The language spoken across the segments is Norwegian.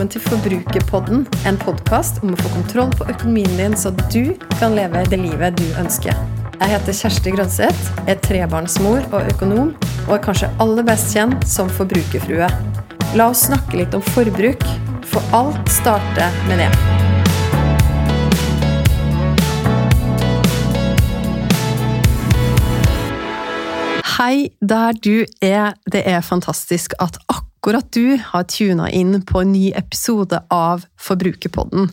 velkommen til Forbrukerpodden, en podkast om å få kontroll på økonomien din, så du kan leve det livet du ønsker. Jeg heter Kjersti Grønseth, er trebarnsmor og økonom, og er kanskje aller best kjent som forbrukerfrue. La oss snakke litt om forbruk, for alt starter med det. Hei der du er. Det er fantastisk at akkurat du har tuna inn på en ny episode av Forbrukerpodden.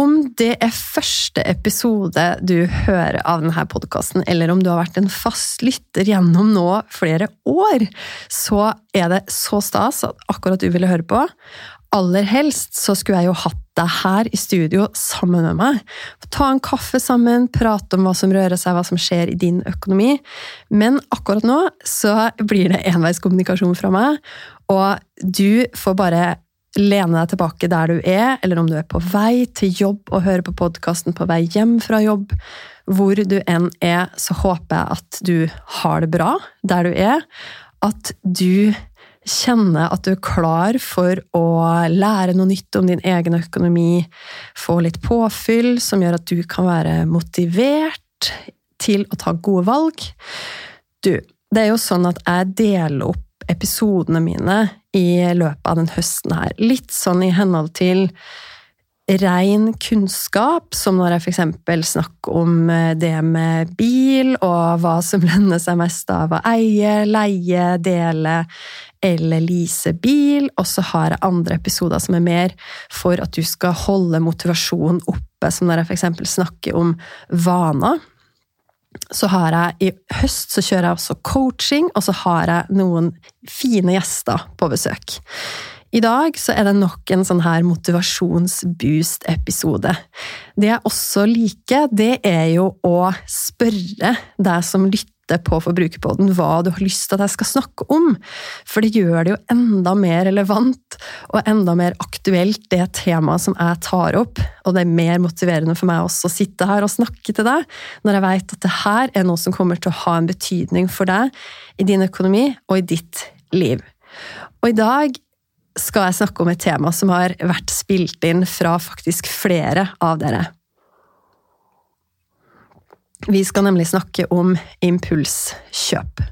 Om det er første episode du hører av denne podkasten, eller om du har vært en fast lytter gjennom nå flere år, så er det så stas at akkurat du ville høre på. Aller helst så skulle jeg jo hatt deg her i studio sammen med meg. Ta en kaffe sammen, prate om hva som rører seg, hva som skjer i din økonomi. Men akkurat nå så blir det enveiskommunikasjon fra meg, og du får bare lene deg tilbake der du er, eller om du er på vei til jobb og hører på podkasten på vei hjem fra jobb. Hvor du enn er, så håper jeg at du har det bra der du er. At du kjenne at du er klar for å lære noe nytt om din egen økonomi, få litt påfyll som gjør at du kan være motivert til å ta gode valg. Du, det er jo sånn at jeg deler opp episodene mine i løpet av den høsten her, litt sånn i henhold til ren kunnskap, som når jeg f.eks. snakker om eh, det med bil, og hva som lønner seg mest av å eie, leie, dele eller lease bil, og så har jeg andre episoder som er mer for at du skal holde motivasjonen oppe, som når jeg f.eks. snakker om vaner. Så har jeg I høst så kjører jeg også coaching, og så har jeg noen fine gjester på besøk. I dag så er det nok en sånn her motivasjonsboost-episode. Det jeg også liker, det er jo å spørre deg som lytter på Forbrukerpodden hva du har lyst til at jeg skal snakke om. For det gjør det jo enda mer relevant og enda mer aktuelt, det temaet som jeg tar opp. Og det er mer motiverende for meg også å sitte her og snakke til deg, når jeg vet at det her er noe som kommer til å ha en betydning for deg i din økonomi og i ditt liv. Og i dag skal jeg snakke om et tema som har vært spilt inn fra faktisk flere av dere. Vi skal nemlig snakke om impulskjøp.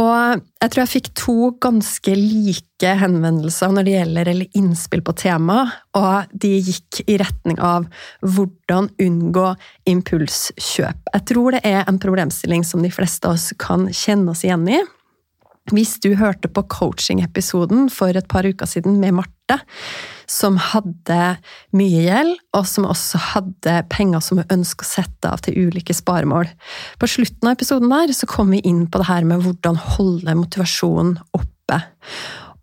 Og jeg tror jeg fikk to ganske like henvendelser når det gjelder eller innspill på temaet, og de gikk i retning av hvordan unngå impulskjøp. Jeg tror det er en problemstilling som de fleste av oss kan kjenne oss igjen i. Hvis du hørte på coaching-episoden for et par uker siden med Marte, som hadde mye gjeld, og som også hadde penger som hun ønska å sette av til ulike sparemål. På slutten av episoden der så kom vi inn på det her med hvordan holde motivasjonen oppe.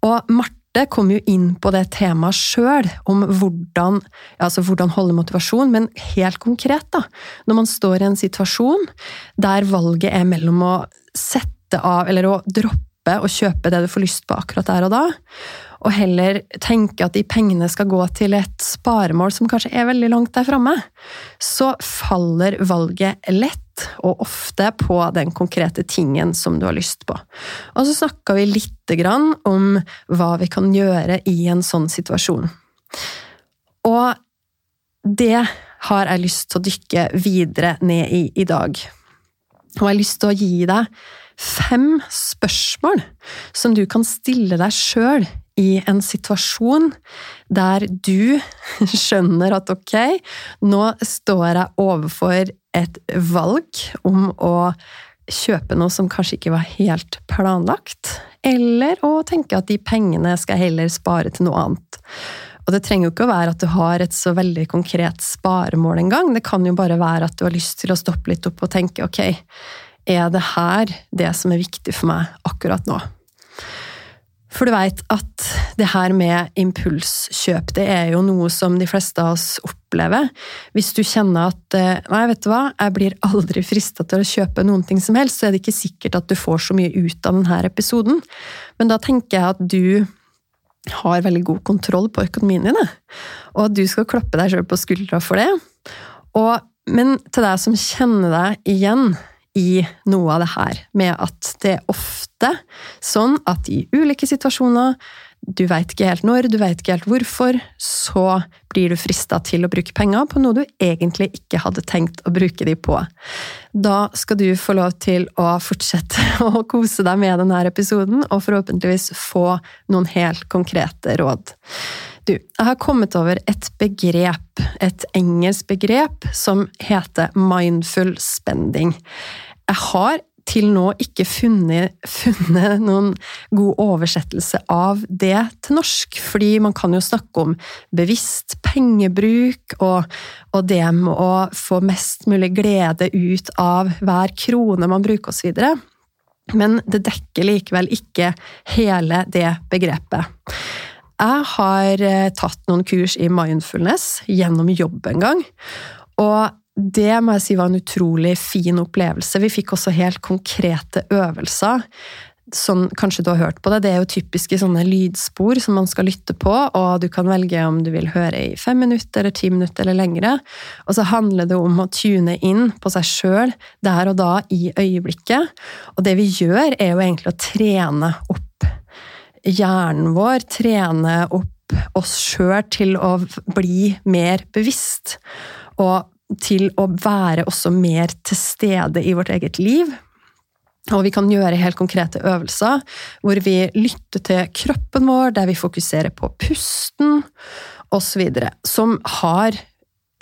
Og Marte kom jo inn på det temaet sjøl, om hvordan, altså hvordan holde motivasjon, men helt konkret, da. Når man står i en situasjon der valget er mellom å sette av, eller å droppe droppe å kjøpe det du får lyst på akkurat der og da, og heller tenke at de pengene skal gå til et sparemål som kanskje er veldig langt der framme, så faller valget lett og ofte på den konkrete tingen som du har lyst på. Og så snakka vi lite grann om hva vi kan gjøre i en sånn situasjon. Og det har jeg lyst til å dykke videre ned i i dag. Og jeg har lyst til å gi deg fem spørsmål som du kan stille deg sjøl i en situasjon der du skjønner at ok, nå står jeg overfor et valg om å kjøpe noe som kanskje ikke var helt planlagt, eller å tenke at de pengene skal jeg heller spare til noe annet. Og det trenger jo ikke å være at du har et så veldig konkret sparemål engang, det kan jo bare være at du har lyst til å stoppe litt opp og tenke ok, er det her det som er viktig for meg akkurat nå? For du veit at det her med impulskjøp, det er jo noe som de fleste av oss opplever. Hvis du kjenner at eh, nei, vet du hva, jeg blir aldri frista til å kjøpe noen ting som helst, så er det ikke sikkert at du får så mye ut av denne episoden. Men da tenker jeg at du har veldig god kontroll på økonomien din, og at du skal klappe deg sjøl på skuldra for det. Og, men til deg som kjenner deg igjen i noe av det her, med at det er ofte sånn at i ulike situasjoner du veit ikke helt når, du veit ikke helt hvorfor, så blir du frista til å bruke penger på noe du egentlig ikke hadde tenkt å bruke de på. Da skal du få lov til å fortsette å kose deg med denne episoden, og forhåpentligvis få noen helt konkrete råd. Du, jeg har kommet over et begrep, et engelsk begrep, som heter mindful spending. Jeg har til nå ikke funnet, funnet, noen god oversettelse av det til norsk. Fordi man kan jo snakke om bevisst pengebruk og, og det med å få mest mulig glede ut av hver krone man bruker osv. Men det dekker likevel ikke hele det begrepet. Jeg har eh, tatt noen kurs i mindfulness gjennom jobb en gang. Og det må jeg si var en utrolig fin opplevelse. Vi fikk også helt konkrete øvelser. Sånn, kanskje du har hørt på det, det er jo typiske sånne lydspor som man skal lytte på, og du kan velge om du vil høre i fem minutter eller ti minutter eller lengre. Og så handler det om å tune inn på seg sjøl der og da i øyeblikket. Og det vi gjør, er jo egentlig å trene opp hjernen vår, trene opp oss sjøl til å bli mer bevisst. Og til å være også mer til stede i vårt eget liv. Og vi kan gjøre helt konkrete øvelser hvor vi lytter til kroppen vår, der vi fokuserer på pusten osv., som har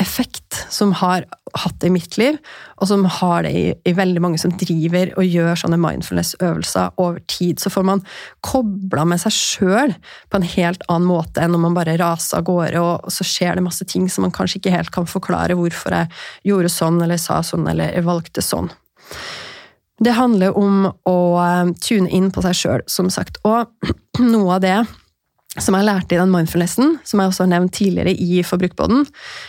effekt, som har hatt det i mitt liv, og som har det i, i veldig mange som driver og gjør sånne mindfulness-øvelser over tid. Så får man kobla med seg sjøl på en helt annen måte enn når man bare raser av gårde, og så skjer det masse ting som man kanskje ikke helt kan forklare hvorfor jeg gjorde sånn, eller sa sånn, eller valgte sånn. Det handler om å eh, tune inn på seg sjøl, som sagt. Og noe av det som jeg lærte i den mindfulnessen, som jeg også har nevnt tidligere i Forbrukerpodden,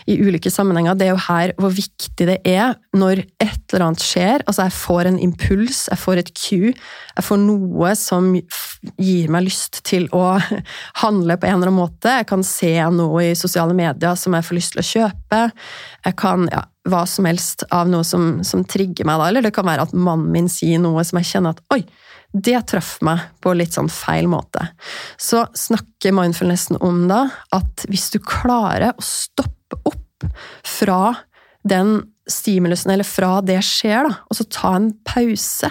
i ulike sammenhenger, det er jo her hvor viktig det er når et eller annet skjer. Altså, jeg får en impuls, jeg får et cue, jeg får noe som gir meg lyst til å handle på en eller annen måte. Jeg kan se noe i sosiale medier som jeg får lyst til å kjøpe. Jeg kan ja, hva som helst av noe som, som trigger meg da, eller det kan være at mannen min sier noe som jeg kjenner at oi, det traff meg på litt sånn feil måte. Så snakker mindfulnessen om da at hvis du klarer å stoppe opp fra den stimulusen, eller fra det skjer, da, og så ta en pause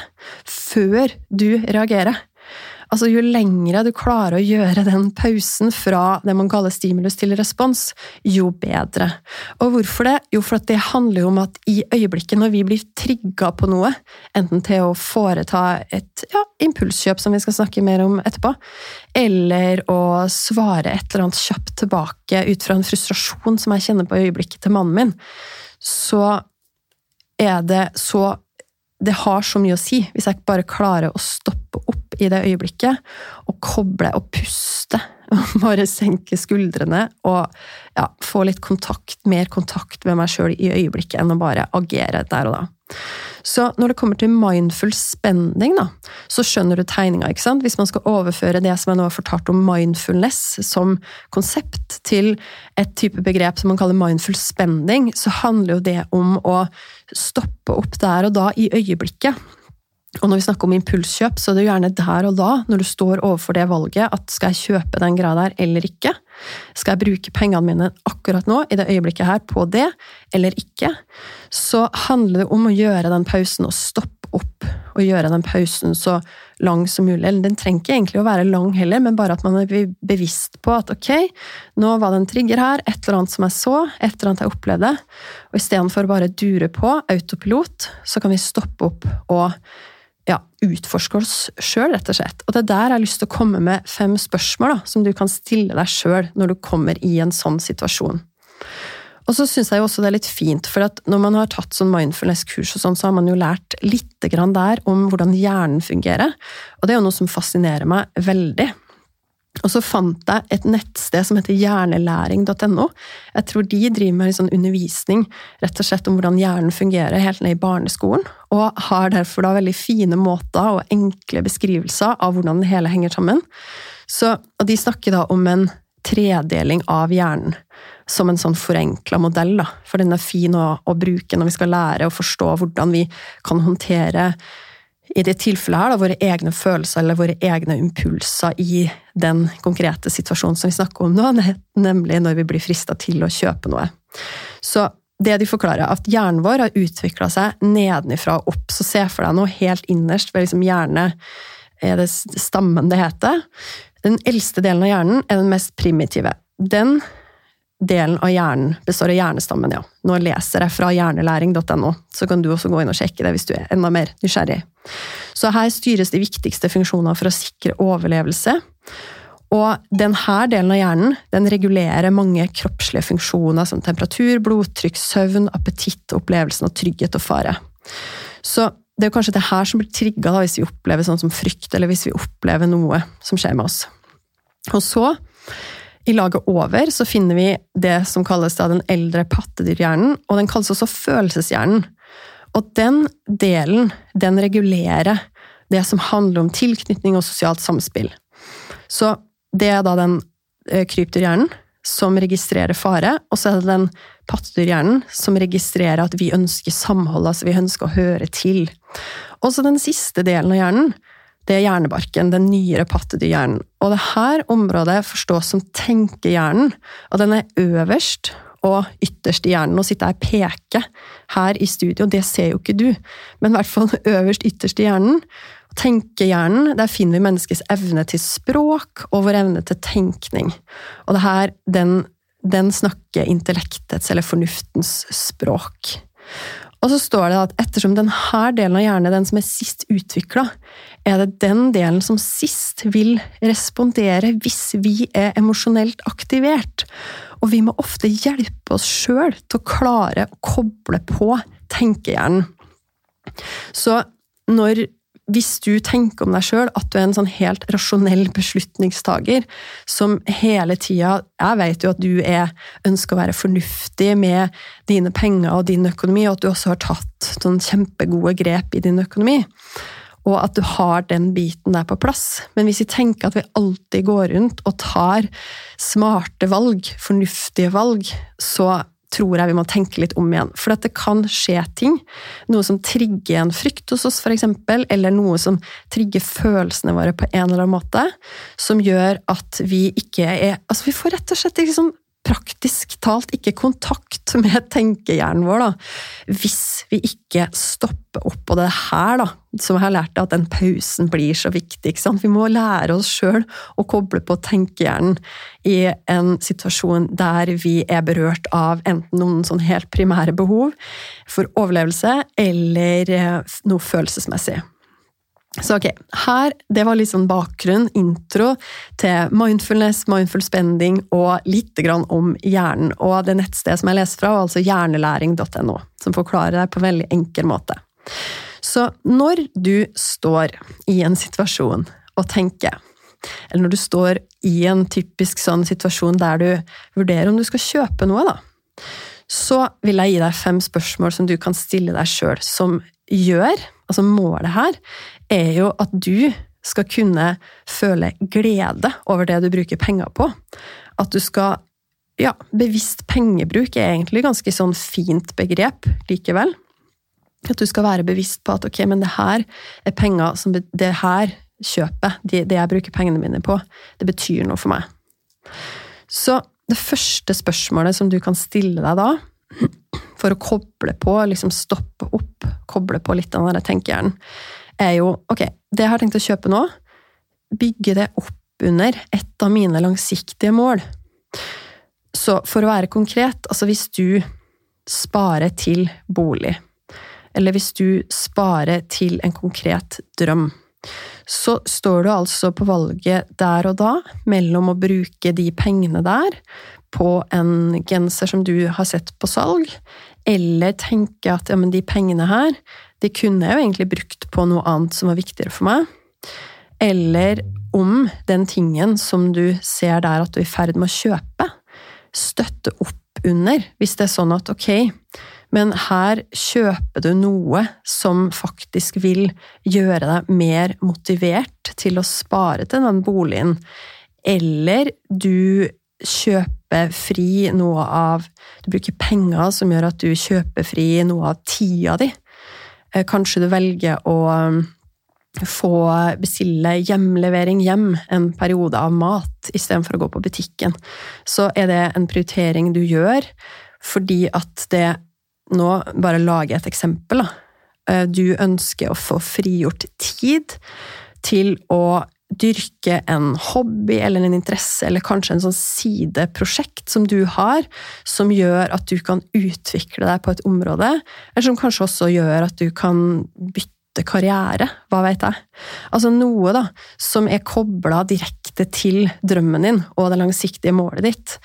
før du reagerer, Altså, jo lengre du klarer å gjøre den pausen fra det man kaller stimulus til respons, jo bedre. Og hvorfor det? Jo, for det handler jo om at i øyeblikket når vi blir trigga på noe, enten til å foreta et ja, impulskjøp, som vi skal snakke mer om etterpå, eller å svare et eller annet kjapt tilbake ut fra en frustrasjon som jeg kjenner på i øyeblikket til mannen min, så er det så det har så mye å si hvis jeg bare klarer å stoppe opp i det øyeblikket og koble og puste. Bare senke skuldrene og ja, få litt kontakt, mer kontakt med meg sjøl i øyeblikket enn å bare agere der og da. Så når det kommer til mindful spending, da, så skjønner du tegninga. ikke sant? Hvis man skal overføre det som jeg nå har fortalt om mindfulness som konsept, til et type begrep som man kaller mindful spending, så handler jo det om å stoppe opp der og da i øyeblikket. Og når vi snakker om impulskjøp, så er det jo gjerne der og da, når du står overfor det valget, at skal jeg kjøpe den greia der eller ikke? Skal jeg bruke pengene mine akkurat nå, i det øyeblikket her, på det eller ikke? Så handler det om å gjøre den pausen og stoppe opp, og gjøre den pausen så lang som mulig. Den trenger ikke egentlig å være lang heller, men bare at man er bevisst på at ok, nå var det en trigger her, et eller annet som jeg så, et eller annet jeg opplevde, og istedenfor bare dure på autopilot, så kan vi stoppe opp og ja, utforske oss sjøl, rett og slett. Og det er der jeg har lyst til å komme med fem spørsmål da, som du kan stille deg sjøl når du kommer i en sånn situasjon. Og så syns jeg jo også det er litt fint, for at når man har tatt sånn mindfulness-kurs, og sånn, så har man jo lært lite grann der om hvordan hjernen fungerer. Og det er jo noe som fascinerer meg veldig. Og så fant jeg et nettsted som heter hjernelæring.no. Jeg tror de driver med sånn undervisning rett og slett om hvordan hjernen fungerer helt ned i barneskolen, og har derfor da veldig fine måter og enkle beskrivelser av hvordan det hele henger sammen. Så, og de snakker da om en tredeling av hjernen som en sånn forenkla modell, da. For den er fin å, å bruke når vi skal lære å forstå hvordan vi kan håndtere i det tilfellet her, da, våre egne følelser eller våre egne impulser i den konkrete situasjonen som vi snakker om nå, nemlig når vi blir frista til å kjøpe noe. Så det de forklarer, at hjernen vår har utvikla seg nedenifra og opp. Så se for deg noe helt innerst ved liksom hjerne er det stammen det heter. Den eldste delen av hjernen er den mest primitive. Den delen av hjernen består av hjernestammen, ja. Nå leser jeg fra hjernelæring.no, så kan du også gå inn og sjekke det hvis du er enda mer nysgjerrig. Så her styres de viktigste funksjonene for å sikre overlevelse. Og denne delen av hjernen den regulerer mange kroppslige funksjoner som temperatur, blodtrykk, søvn, appetitt, opplevelsen av trygghet og fare. Så det er kanskje det her som blir trigga hvis vi opplever sånn som frykt, eller hvis vi opplever noe som skjer med oss. Og så i laget over så finner vi det som kalles den eldre pattedyrhjernen, og den kalles også følelseshjernen. Og den delen, den regulerer det som handler om tilknytning og sosialt samspill. Så det er da den eh, krypdyrhjernen som registrerer fare, og så er det den pattedyrhjernen som registrerer at vi ønsker samhold, altså vi ønsker å høre til. Og så den siste delen av hjernen, det er hjernebarken, den nyere pattedyrhjernen. Og det her området forstås som tenkehjernen, og den er øverst og ytterst i hjernen. og sitter her og peker her i studio, det ser jo ikke du, men i hvert fall øverst ytterst i hjernen. Tenkehjernen, der finner vi menneskets evne til språk og vår evne til tenkning. Og det her, den, den snakker intellektets eller fornuftens språk. Og så står det at ettersom denne delen av hjernen er den som er sist utvikla, er det den delen som sist vil respondere hvis vi er emosjonelt aktivert. Og vi må ofte hjelpe oss sjøl til å klare å koble på tenkehjernen. Så når hvis du tenker om deg sjøl at du er en sånn helt rasjonell beslutningstaker som hele tida Jeg vet jo at du er, ønsker å være fornuftig med dine penger og din økonomi, og at du også har tatt sånn kjempegode grep i din økonomi. Og at du har den biten der på plass. Men hvis vi tenker at vi alltid går rundt og tar smarte valg, fornuftige valg, så tror jeg vi må tenke litt om igjen. For det kan skje ting. Noe som trigger en frykt hos oss, f.eks., eller noe som trigger følelsene våre på en eller annen måte, som gjør at vi ikke er Altså, vi får rett og slett liksom praktisk talt ikke kontakt med tenkehjernen vår, da, hvis vi ikke stopper opp. Og det er her da, som jeg har lært at den pausen blir så viktig. ikke sant? Vi må lære oss sjøl å koble på tenkehjernen i en situasjon der vi er berørt av enten noen sånn helt primære behov for overlevelse, eller eh, noe følelsesmessig. Så ok, her, Det var litt sånn bakgrunn, intro, til mindfulness, mindful spending og litt om hjernen. Og det nettstedet som jeg leser fra, altså hjernelæring.no, som forklarer deg på en veldig enkel måte. Så når du står i en situasjon og tenker, eller når du står i en typisk sånn situasjon der du vurderer om du skal kjøpe noe, da, så vil jeg gi deg fem spørsmål som du kan stille deg sjøl, som gjør Altså målet her er jo at du skal kunne føle glede over det du bruker penger på. At du skal Ja, bevisst pengebruk er egentlig ganske sånn fint begrep likevel. At du skal være bevisst på at ok, men det her er penger som Det her kjøpet, det jeg bruker pengene mine på, det betyr noe for meg. Så det første spørsmålet som du kan stille deg da, for å koble på, liksom stoppe opp, koble på litt av den tenkehjernen, er jo ok, det jeg har tenkt å kjøpe nå, bygge det opp under et av mine langsiktige mål. Så for å være konkret, altså hvis du sparer til bolig, eller hvis du sparer til en konkret drøm, så står du altså på valget der og da mellom å bruke de pengene der på en genser som du har sett på salg, eller tenke at ja, de pengene her, de kunne jeg jo egentlig brukt på noe annet som var viktigere for meg. Eller om den tingen som du ser der at du er i ferd med å kjøpe, støtte opp under, hvis det er sånn at ok, men her kjøper du noe som faktisk vil gjøre deg mer motivert til å spare til den boligen, eller du kjøper fri noe av Du bruker penger som gjør at du kjøper fri noe av tida di. Eh, kanskje du velger å få bestille hjemlevering hjem en periode av mat istedenfor å gå på butikken, så er det en prioritering du gjør fordi at det Nå bare lager jeg et eksempel. Eh, du ønsker å få frigjort tid til å dyrke en hobby eller en interesse, eller kanskje en sånn sideprosjekt som du har, som gjør at du kan utvikle deg på et område, eller som kanskje også gjør at du kan bytte karriere, hva vet jeg. Altså noe da, som er kobla direkte til drømmen din og det langsiktige målet ditt.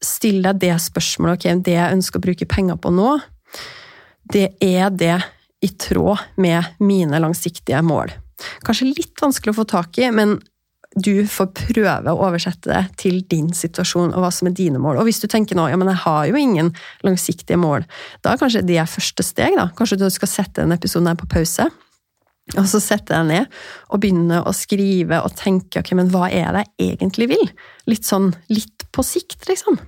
Still deg det spørsmålet, ok, det jeg ønsker å bruke penger på nå, det er det i tråd med mine langsiktige mål. Kanskje litt vanskelig å få tak i, men du får prøve å oversette det til din situasjon og hva som er dine mål. Og hvis du tenker nå ja, men jeg har jo ingen langsiktige mål, da er kanskje det første steg. da. Kanskje du skal sette en episode her på pause og så setter jeg ned og begynner å skrive og tenke ok, men hva er det jeg egentlig vil? Litt sånn litt på sikt, liksom.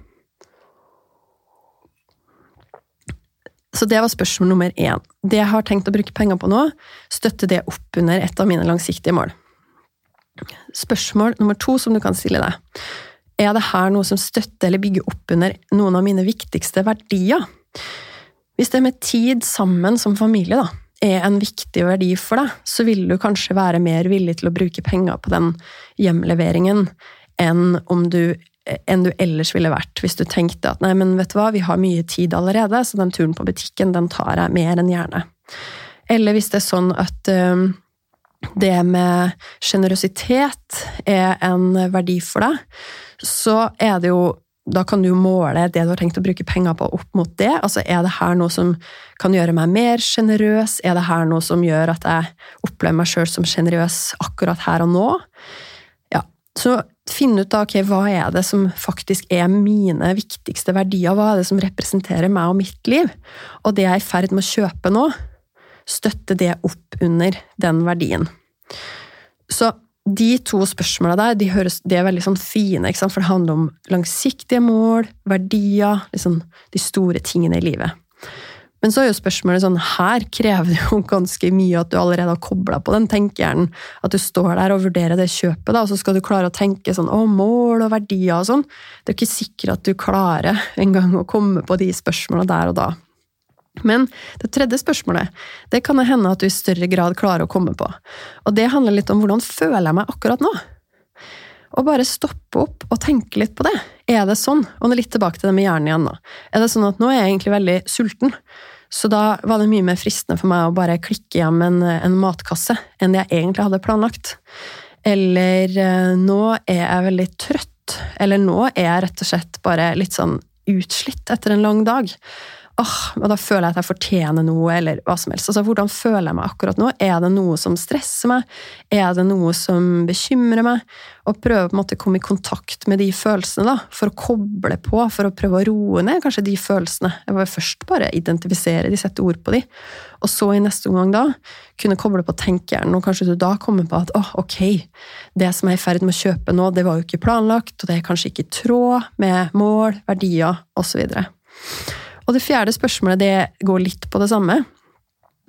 Så det var spørsmål nummer én. Det jeg har tenkt å bruke penger på nå, støtter det opp under et av mine langsiktige mål. Spørsmål nummer to som du kan stille deg. Er det her noe som støtter eller bygger opp under noen av mine viktigste verdier? Hvis det med tid sammen som familie, da, er en viktig verdi for deg, så vil du kanskje være mer villig til å bruke penger på den hjemleveringen enn om du enn du ellers ville vært hvis du tenkte at nei, men vet du hva, vi har mye tid allerede, så den turen på butikken den tar jeg mer enn gjerne. Eller hvis det er sånn at uh, det med sjenerøsitet er en verdi for deg, så er det jo da kan du måle det du har tenkt å bruke penger på, opp mot det. Altså, er det her noe som kan gjøre meg mer sjenerøs? Er det her noe som gjør at jeg opplever meg sjøl som sjenerøs akkurat her og nå? Ja, så finn ut da, ok, hva er det som faktisk er mine viktigste verdier? Hva er det som representerer meg og mitt liv? Og det jeg er i ferd med å kjøpe nå, støtte det opp under den verdien. Så de to spørsmåla der de, høres, de, er veldig sånn fine, for det handler om langsiktige mål, verdier, liksom de store tingene i livet. Men så er jo spørsmålet sånn, her krever det jo ganske mye at du allerede har kobla på den tenkehjernen. At du står der og vurderer det kjøpet, da, og så skal du klare å tenke sånn, å, mål og verdier og sånn. Det er ikke sikkert at du klarer engang å komme på de spørsmåla der og da. Men det tredje spørsmålet det kan det hende at du i større grad klarer å komme på. Og det handler litt om hvordan føler jeg meg akkurat nå? Og bare stoppe opp og tenke litt på det. Er det sånn? Og litt tilbake til det med hjernen igjen. da. Er det sånn at nå er jeg egentlig veldig sulten? Så da var det mye mer fristende for meg å bare klikke hjem en, en matkasse enn jeg egentlig hadde planlagt. Eller eh, nå er jeg veldig trøtt. Eller nå er jeg rett og slett bare litt sånn utslitt etter en lang dag åh, og da føler jeg at jeg fortjener noe, eller hva som helst. Altså, hvordan føler jeg meg akkurat nå? Er det noe som stresser meg? Er det noe som bekymrer meg? Og prøve på en måte å komme i kontakt med de følelsene, da, for å koble på, for å prøve å roe ned kanskje de følelsene. Jeg må først bare identifisere de, sette ord på de, og så i neste omgang da kunne koble på tenkehjernen, og kanskje du da kommer på at åh, ok, det som jeg er i ferd med å kjøpe nå, det var jo ikke planlagt, og det er kanskje ikke i tråd med mål, verdier, osv. Og det fjerde spørsmålet det går litt på det samme.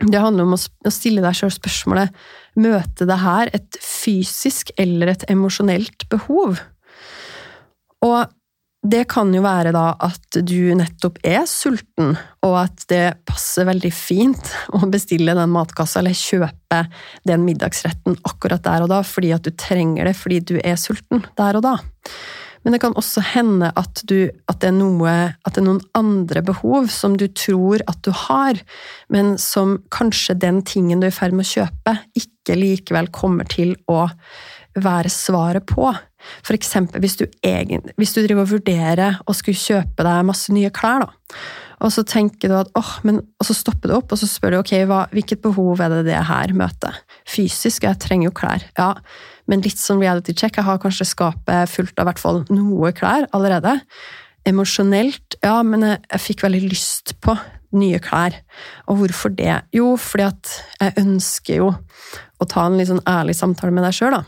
Det handler om å stille deg sjøl spørsmålet møter det her et fysisk eller et emosjonelt behov. Og det kan jo være da at du nettopp er sulten, og at det passer veldig fint å bestille den matkassa eller kjøpe den middagsretten akkurat der og da, fordi at du trenger det fordi du er sulten der og da. Men det kan også hende at, du, at, det noe, at, det er noen andre behov som du tror at du har, men som kanskje den tingen du er i ferd med å kjøpe, ikke likevel kommer til å være svaret på. For eksempel hvis du, egen, hvis du driver og vurderer å skulle kjøpe deg masse nye klær, da. Og så tenker du at åh, men, og så stopper du opp og så spør du ok, hva, hvilket behov er det det her møter? Fysisk, jeg trenger jo klær. Ja, men litt som reality check. Jeg har kanskje skapet fullt av hvert fall noe klær allerede. Emosjonelt, ja, men jeg, jeg fikk veldig lyst på nye klær. Og hvorfor det? Jo, fordi at jeg ønsker jo å ta en litt sånn ærlig samtale med deg sjøl, da.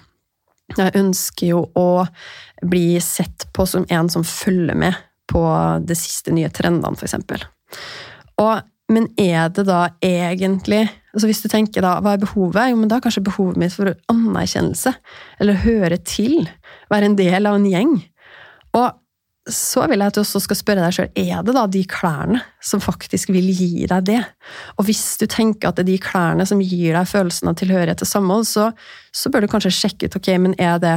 Jeg ønsker jo å bli sett på som en som følger med på de siste nye trendene, eksempel. Og men er det da egentlig altså Hvis du tenker da, hva er behovet? Jo, men da er kanskje behovet mitt for anerkjennelse. Eller høre til. Være en del av en gjeng. Og så vil jeg at du også skal spørre deg sjøl er det da de klærne som faktisk vil gi deg det. Og hvis du tenker at det er de klærne som gir deg følelsen av tilhørighet og samhold, så, så bør du kanskje sjekke ut ok, men er det,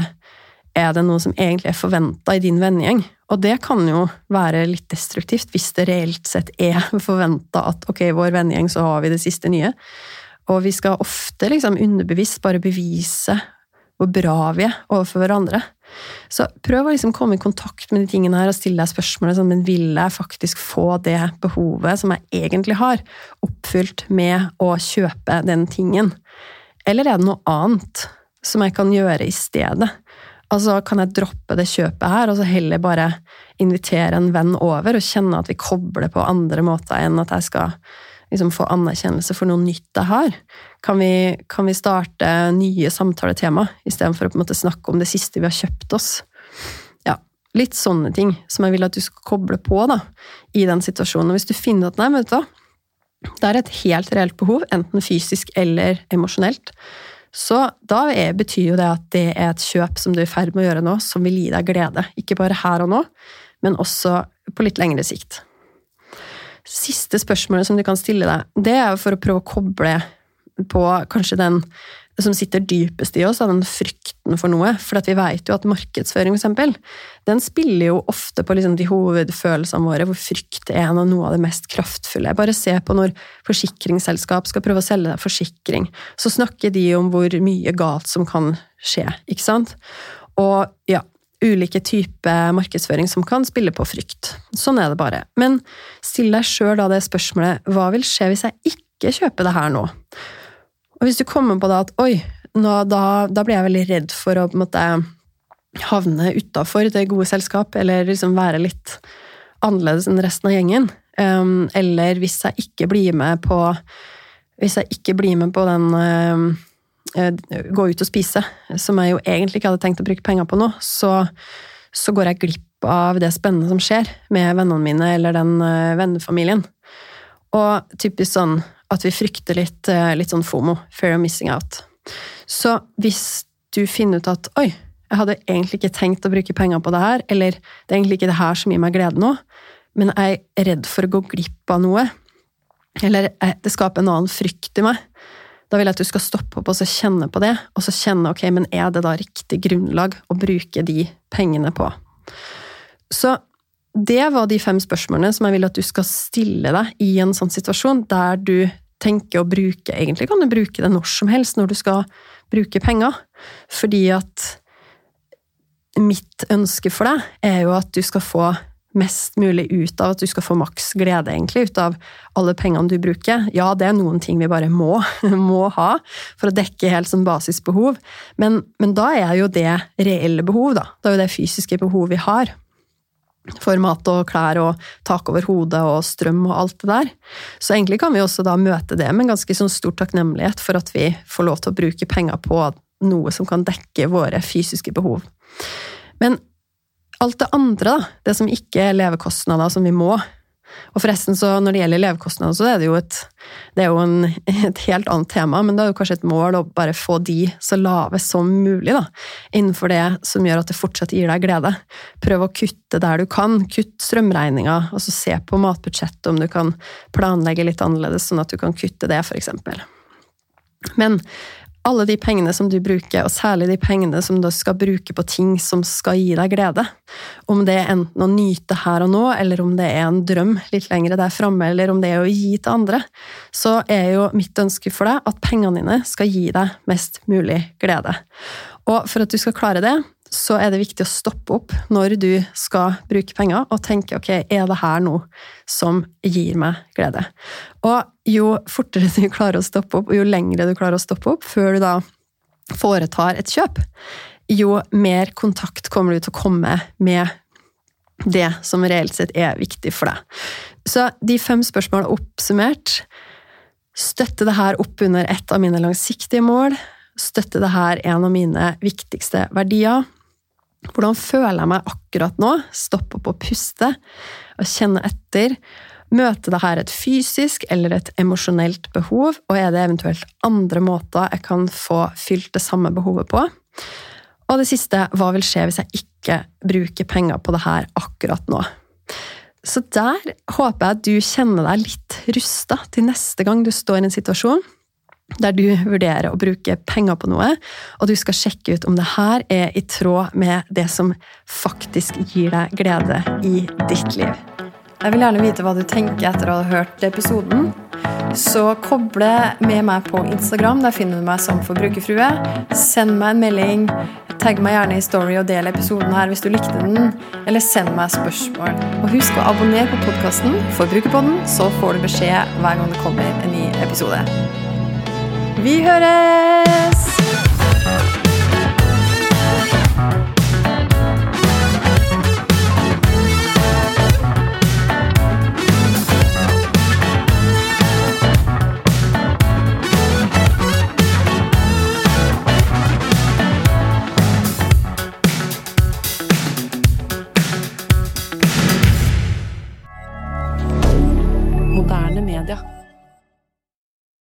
er det noe som egentlig er forventa i din vennegjeng. Og det kan jo være litt destruktivt hvis det reelt sett er forventa at ok, i vår vennegjeng så har vi det siste nye. Og vi skal ofte liksom underbevisst bare bevise hvor bra vi er overfor hverandre. Så prøv å liksom komme i kontakt med de tingene her og stille deg spørsmålet sånn, men vil jeg faktisk få det behovet som jeg egentlig har, oppfylt med å kjøpe den tingen? Eller er det noe annet som jeg kan gjøre i stedet? Altså, kan jeg droppe det kjøpet her, og så heller bare invitere en venn over og kjenne at vi kobler på andre måter enn at jeg skal liksom få anerkjennelse for noe nytt jeg har? Kan vi, kan vi starte nye samtaletema istedenfor å på en måte snakke om det siste vi har kjøpt oss? Ja, litt sånne ting som jeg vil at du skal koble på da, i den situasjonen. Og hvis du finner at nei, vet du hva, det er et helt reelt behov, enten fysisk eller emosjonelt, så da er, betyr jo det at det er et kjøp som du er i ferd med å gjøre nå, som vil gi deg glede. Ikke bare her og nå, men også på litt lengre sikt siste spørsmålet som du kan stille deg, det er for å prøve å koble på kanskje den som sitter dypest i oss, av den frykten for noe. For vi vet jo at markedsføring, for eksempel, den spiller jo ofte på liksom de hovedfølelsene våre, hvor frykt er noe av det mest kraftfulle. Bare se på når forsikringsselskap skal prøve å selge deg forsikring, så snakker de om hvor mye galt som kan skje, ikke sant? Og ja, ulike typer markedsføring som kan spille på frykt. Sånn er det bare. Men still deg sjøl da det spørsmålet hva vil skje hvis jeg ikke kjøper det her nå? Og hvis du kommer på da at oi, nå, da, da, blir jeg veldig redd for å på en måte havne utafor det gode selskap, eller liksom være litt annerledes enn resten av gjengen. Um, eller hvis jeg ikke blir med på Hvis jeg ikke blir med på den Eh, gå ut og spise, som jeg jo egentlig ikke hadde tenkt å bruke penger på nå, så, så går jeg glipp av det spennende som skjer med vennene mine eller den uh, vennefamilien. Og typisk sånn at vi frykter litt, uh, litt sånn FOMO, fear of missing out. Så hvis du finner ut at oi, jeg hadde egentlig ikke tenkt å bruke penger på det her, eller det er egentlig ikke det her som gir meg glede nå, men jeg er redd for å gå glipp av noe, eller det skaper en annen frykt i meg, da vil jeg at du skal stoppe opp og så kjenne på det, og så kjenne ok, men er det da riktig grunnlag å bruke de pengene på? Så det var de fem spørsmålene som jeg vil at du skal stille deg i en sånn situasjon der du tenker å bruke Egentlig kan du bruke det når som helst når du skal bruke penger, fordi at mitt ønske for deg er jo at du skal få mest mulig ut av at du skal få maks glede, egentlig, ut av alle pengene du bruker. Ja, det er noen ting vi bare må, må ha for å dekke helt som basisbehov, men, men, da er jo det reelle behov, da. Det er jo det fysiske behov vi har. For mat og klær og tak over hodet og strøm og alt det der. Så egentlig kan vi også da møte det med en ganske sånn stor takknemlighet for at vi får lov til å bruke penger på noe som kan dekke våre fysiske behov. Men alt det andre, da, det som ikke er levekostnader som vi må Og forresten, så når det gjelder levekostnader, så er det jo et, det er jo en, et helt annet tema, men det er jo kanskje et mål å bare få de så lave som mulig, da, innenfor det som gjør at det fortsatt gir deg glede. Prøv å kutte der du kan. Kutt strømregninga, Altså se på matbudsjettet om du kan planlegge litt annerledes, sånn at du kan kutte det, eksempel. Men alle de pengene som du bruker, og særlig de pengene som du skal bruke på ting som skal gi deg glede. Om det er enten å nyte her og nå, eller om det er en drøm litt lengre der framme, eller om det er å gi til andre, så er jo mitt ønske for deg at pengene dine skal gi deg mest mulig glede. Og for at du skal klare det, så er det viktig å stoppe opp når du skal bruke penger, og tenke ok, er det her noe som gir meg glede? Og jo fortere du klarer å stoppe opp, og jo lengre du klarer å stoppe opp før du da foretar et kjøp, jo mer kontakt kommer du til å komme med det som reelt sett er viktig for deg. Så de fem spørsmålene oppsummert Støtte det her opp under et av mine langsiktige mål? Støtte det her en av mine viktigste verdier? Hvordan føler jeg meg akkurat nå? Stoppe opp og puste og kjenne etter. Møter det her et fysisk eller et emosjonelt behov, og er det eventuelt andre måter jeg kan få fylt det samme behovet på? Og det siste, hva vil skje hvis jeg ikke bruker penger på det her akkurat nå? Så der håper jeg at du kjenner deg litt rusta til neste gang du står i en situasjon der du vurderer å bruke penger på noe, og du skal sjekke ut om det her er i tråd med det som faktisk gir deg glede i ditt liv. Jeg vil gjerne vite hva du tenker etter å ha hørt episoden. Så koble med meg på Instagram. Der finner du meg som Forbrukerfrue. Send meg en melding. Tagg meg gjerne i Story og del episoden her hvis du likte den. Eller send meg spørsmål. Og husk å abonnere på podkasten Forbrukerpodden, så får du beskjed hver gang det kommer en ny episode. Vi høres!